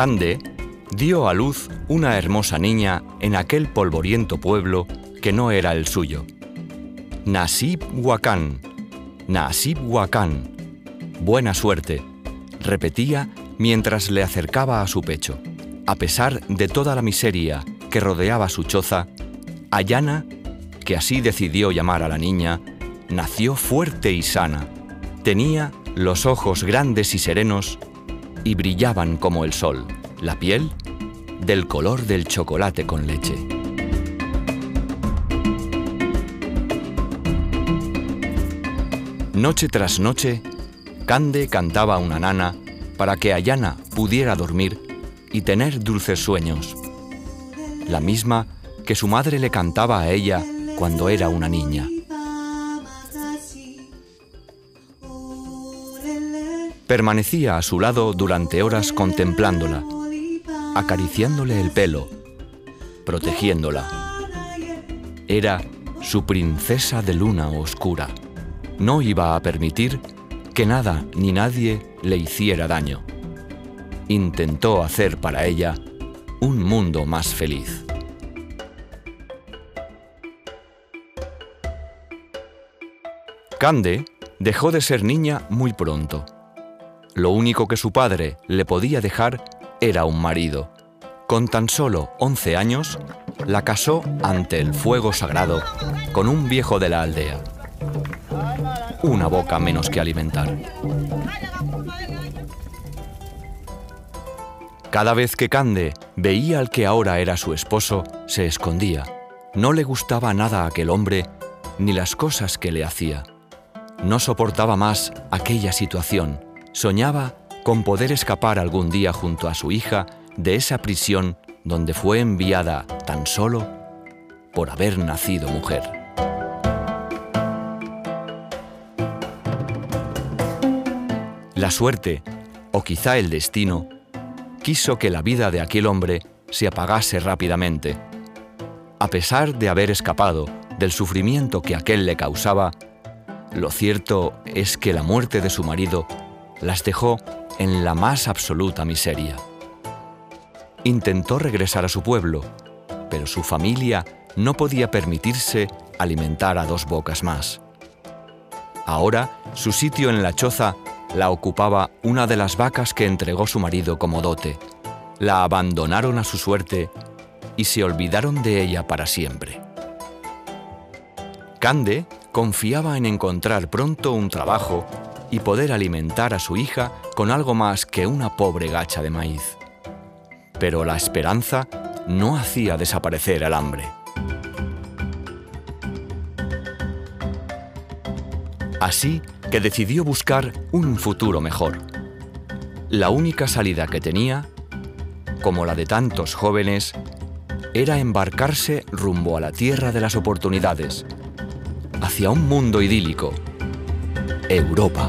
Cande dio a luz una hermosa niña en aquel polvoriento pueblo que no era el suyo. Nasib Huacán, Nasib Huacán, buena suerte, repetía mientras le acercaba a su pecho. A pesar de toda la miseria que rodeaba su choza, Ayana, que así decidió llamar a la niña, nació fuerte y sana. Tenía los ojos grandes y serenos y brillaban como el sol, la piel del color del chocolate con leche. Noche tras noche, Cande cantaba una nana para que Ayana pudiera dormir y tener dulces sueños, la misma que su madre le cantaba a ella cuando era una niña. Permanecía a su lado durante horas contemplándola, acariciándole el pelo, protegiéndola. Era su princesa de luna oscura. No iba a permitir que nada ni nadie le hiciera daño. Intentó hacer para ella un mundo más feliz. Cande dejó de ser niña muy pronto. Lo único que su padre le podía dejar era un marido. Con tan solo 11 años, la casó ante el fuego sagrado con un viejo de la aldea. Una boca menos que alimentar. Cada vez que Cande veía al que ahora era su esposo, se escondía. No le gustaba nada aquel hombre ni las cosas que le hacía. No soportaba más aquella situación Soñaba con poder escapar algún día junto a su hija de esa prisión donde fue enviada tan solo por haber nacido mujer. La suerte, o quizá el destino, quiso que la vida de aquel hombre se apagase rápidamente. A pesar de haber escapado del sufrimiento que aquel le causaba, lo cierto es que la muerte de su marido las dejó en la más absoluta miseria. Intentó regresar a su pueblo, pero su familia no podía permitirse alimentar a dos bocas más. Ahora, su sitio en la choza la ocupaba una de las vacas que entregó su marido como dote. La abandonaron a su suerte y se olvidaron de ella para siempre. Cande confiaba en encontrar pronto un trabajo y poder alimentar a su hija con algo más que una pobre gacha de maíz. Pero la esperanza no hacía desaparecer el hambre. Así que decidió buscar un futuro mejor. La única salida que tenía, como la de tantos jóvenes, era embarcarse rumbo a la tierra de las oportunidades, hacia un mundo idílico, Europa.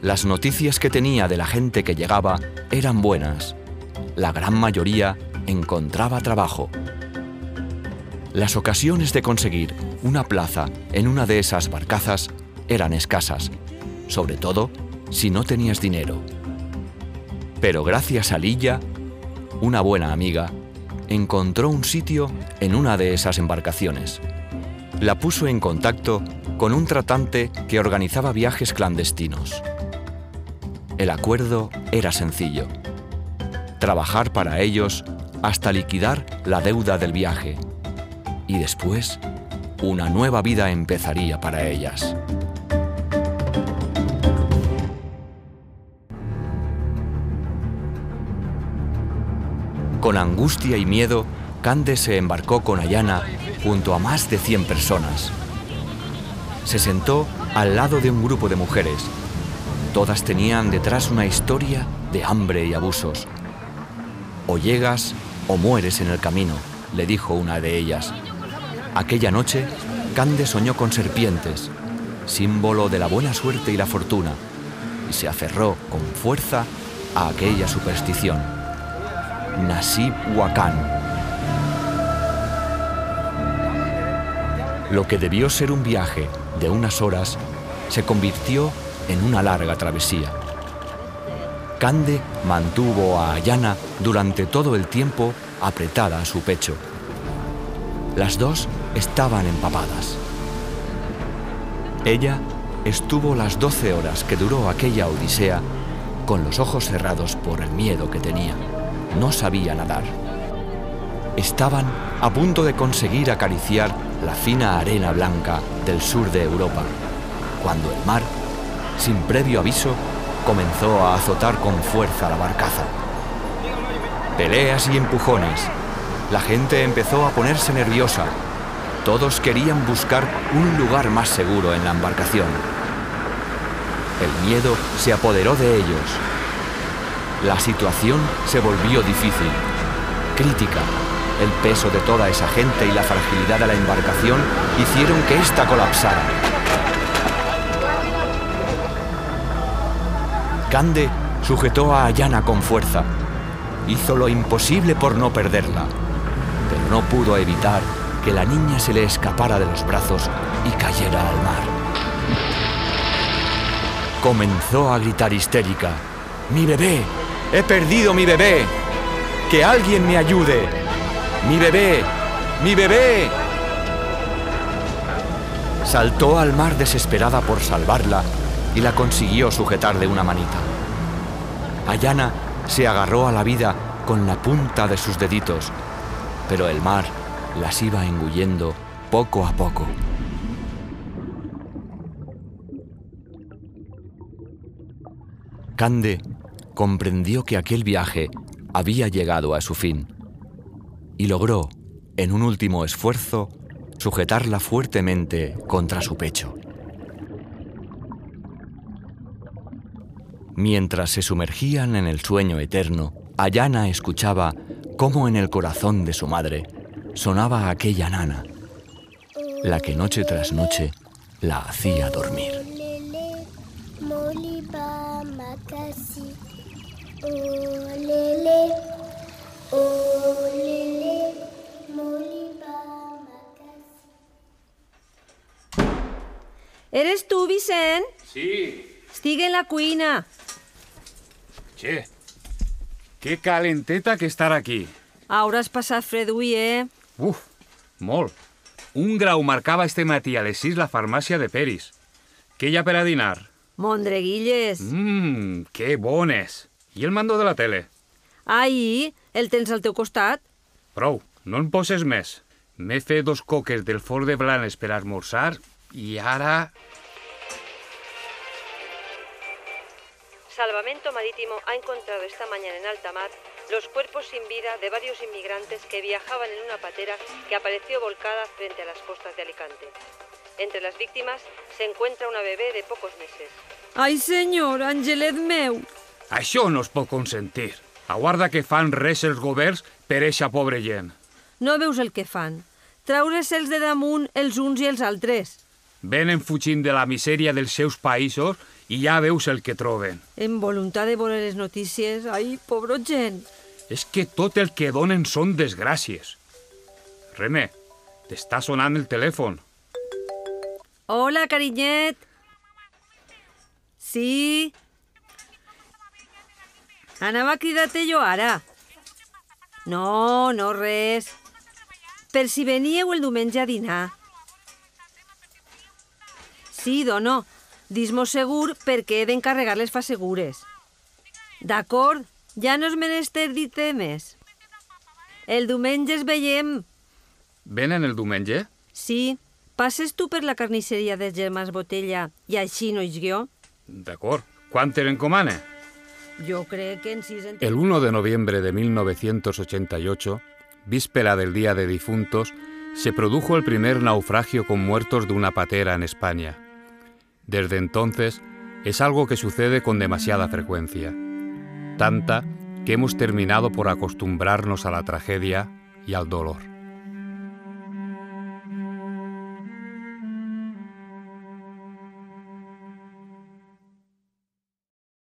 Las noticias que tenía de la gente que llegaba eran buenas. La gran mayoría encontraba trabajo. Las ocasiones de conseguir una plaza en una de esas barcazas eran escasas, sobre todo si no tenías dinero. Pero gracias a Lilla, una buena amiga, encontró un sitio en una de esas embarcaciones. La puso en contacto con un tratante que organizaba viajes clandestinos. El acuerdo era sencillo. Trabajar para ellos hasta liquidar la deuda del viaje. Y después, una nueva vida empezaría para ellas. Con angustia y miedo, Cande se embarcó con Ayana junto a más de 100 personas. Se sentó al lado de un grupo de mujeres. Todas tenían detrás una historia de hambre y abusos. O llegas o mueres en el camino, le dijo una de ellas. Aquella noche, Cande soñó con serpientes, símbolo de la buena suerte y la fortuna, y se aferró con fuerza a aquella superstición. Nasib Huacán. Lo que debió ser un viaje de unas horas se convirtió en una larga travesía. Cande mantuvo a Ayana durante todo el tiempo apretada a su pecho. Las dos estaban empapadas. Ella estuvo las 12 horas que duró aquella odisea con los ojos cerrados por el miedo que tenía. No sabía nadar. Estaban a punto de conseguir acariciar la fina arena blanca del sur de Europa, cuando el mar, sin previo aviso, comenzó a azotar con fuerza la barcaza. Peleas y empujones. La gente empezó a ponerse nerviosa. Todos querían buscar un lugar más seguro en la embarcación. El miedo se apoderó de ellos. La situación se volvió difícil, crítica. El peso de toda esa gente y la fragilidad de la embarcación hicieron que ésta colapsara. Cande sujetó a Ayana con fuerza. Hizo lo imposible por no perderla, pero no pudo evitar que la niña se le escapara de los brazos y cayera al mar. Comenzó a gritar histérica. ¡Mi bebé! ¡He perdido mi bebé! ¡Que alguien me ayude! ¡Mi bebé! ¡Mi bebé! Saltó al mar desesperada por salvarla y la consiguió sujetar de una manita. Ayana se agarró a la vida con la punta de sus deditos, pero el mar las iba engullendo poco a poco. Cande comprendió que aquel viaje había llegado a su fin y logró, en un último esfuerzo, sujetarla fuertemente contra su pecho. Mientras se sumergían en el sueño eterno, Ayana escuchaba cómo en el corazón de su madre sonaba aquella nana, la que noche tras noche la hacía dormir. ¿Eres tú, Vicent? Sí. Estic en la cuina. Che, que calenteta que estar aquí. Hauràs passat fred avui, eh? Uf, molt. Un grau marcava este matí a les 6 la farmàcia de Peris. Què hi ha per a dinar? Mondreguilles. Mmm, que bones. I el mando de la tele? Ahí, el tens al teu costat. Prou, no en poses més. M'he fet dos coques del forn de blanes per esmorzar i ara... Salvamento Marítimo ha encontrado esta mañana en alta mar los cuerpos sin vida de varios inmigrantes que viajaban en una patera que apareció volcada frente a las costas de Alicante. Entre las víctimas se encuentra una bebé de pocos meses. Ai, senyor, Angelet meu! Això no es pot consentir. Aguarda que fan res els governs per eixa pobre gent. No veus el que fan? Traure'ls de damunt els uns i els altres. Venen fugint de la misèria dels seus països i ja veus el que troben. En voluntat de veure les notícies, ai, pobro gent. És que tot el que donen són desgràcies. René, t'està sonant el telèfon. Hola, carinyet. Sí? Anava a cridar-te jo ara. No, no res. Per si veníeu el diumenge a dinar. Sí, dono. Dis-mo segur perquè he d'encarregar les segures. D'acord, ja no és menester dir-te més. El diumenge es veiem. Venen el diumenge? Sí. Passes tu per la carnisseria de germans Botella i així no és jo? D'acord. Quan te l'encomana? Yo creo que en sí... El 1 de noviembre de 1988, víspera del Día de Difuntos, se produjo el primer naufragio con muertos de una patera en España. Desde entonces, es algo que sucede con demasiada frecuencia. Tanta que hemos terminado por acostumbrarnos a la tragedia y al dolor.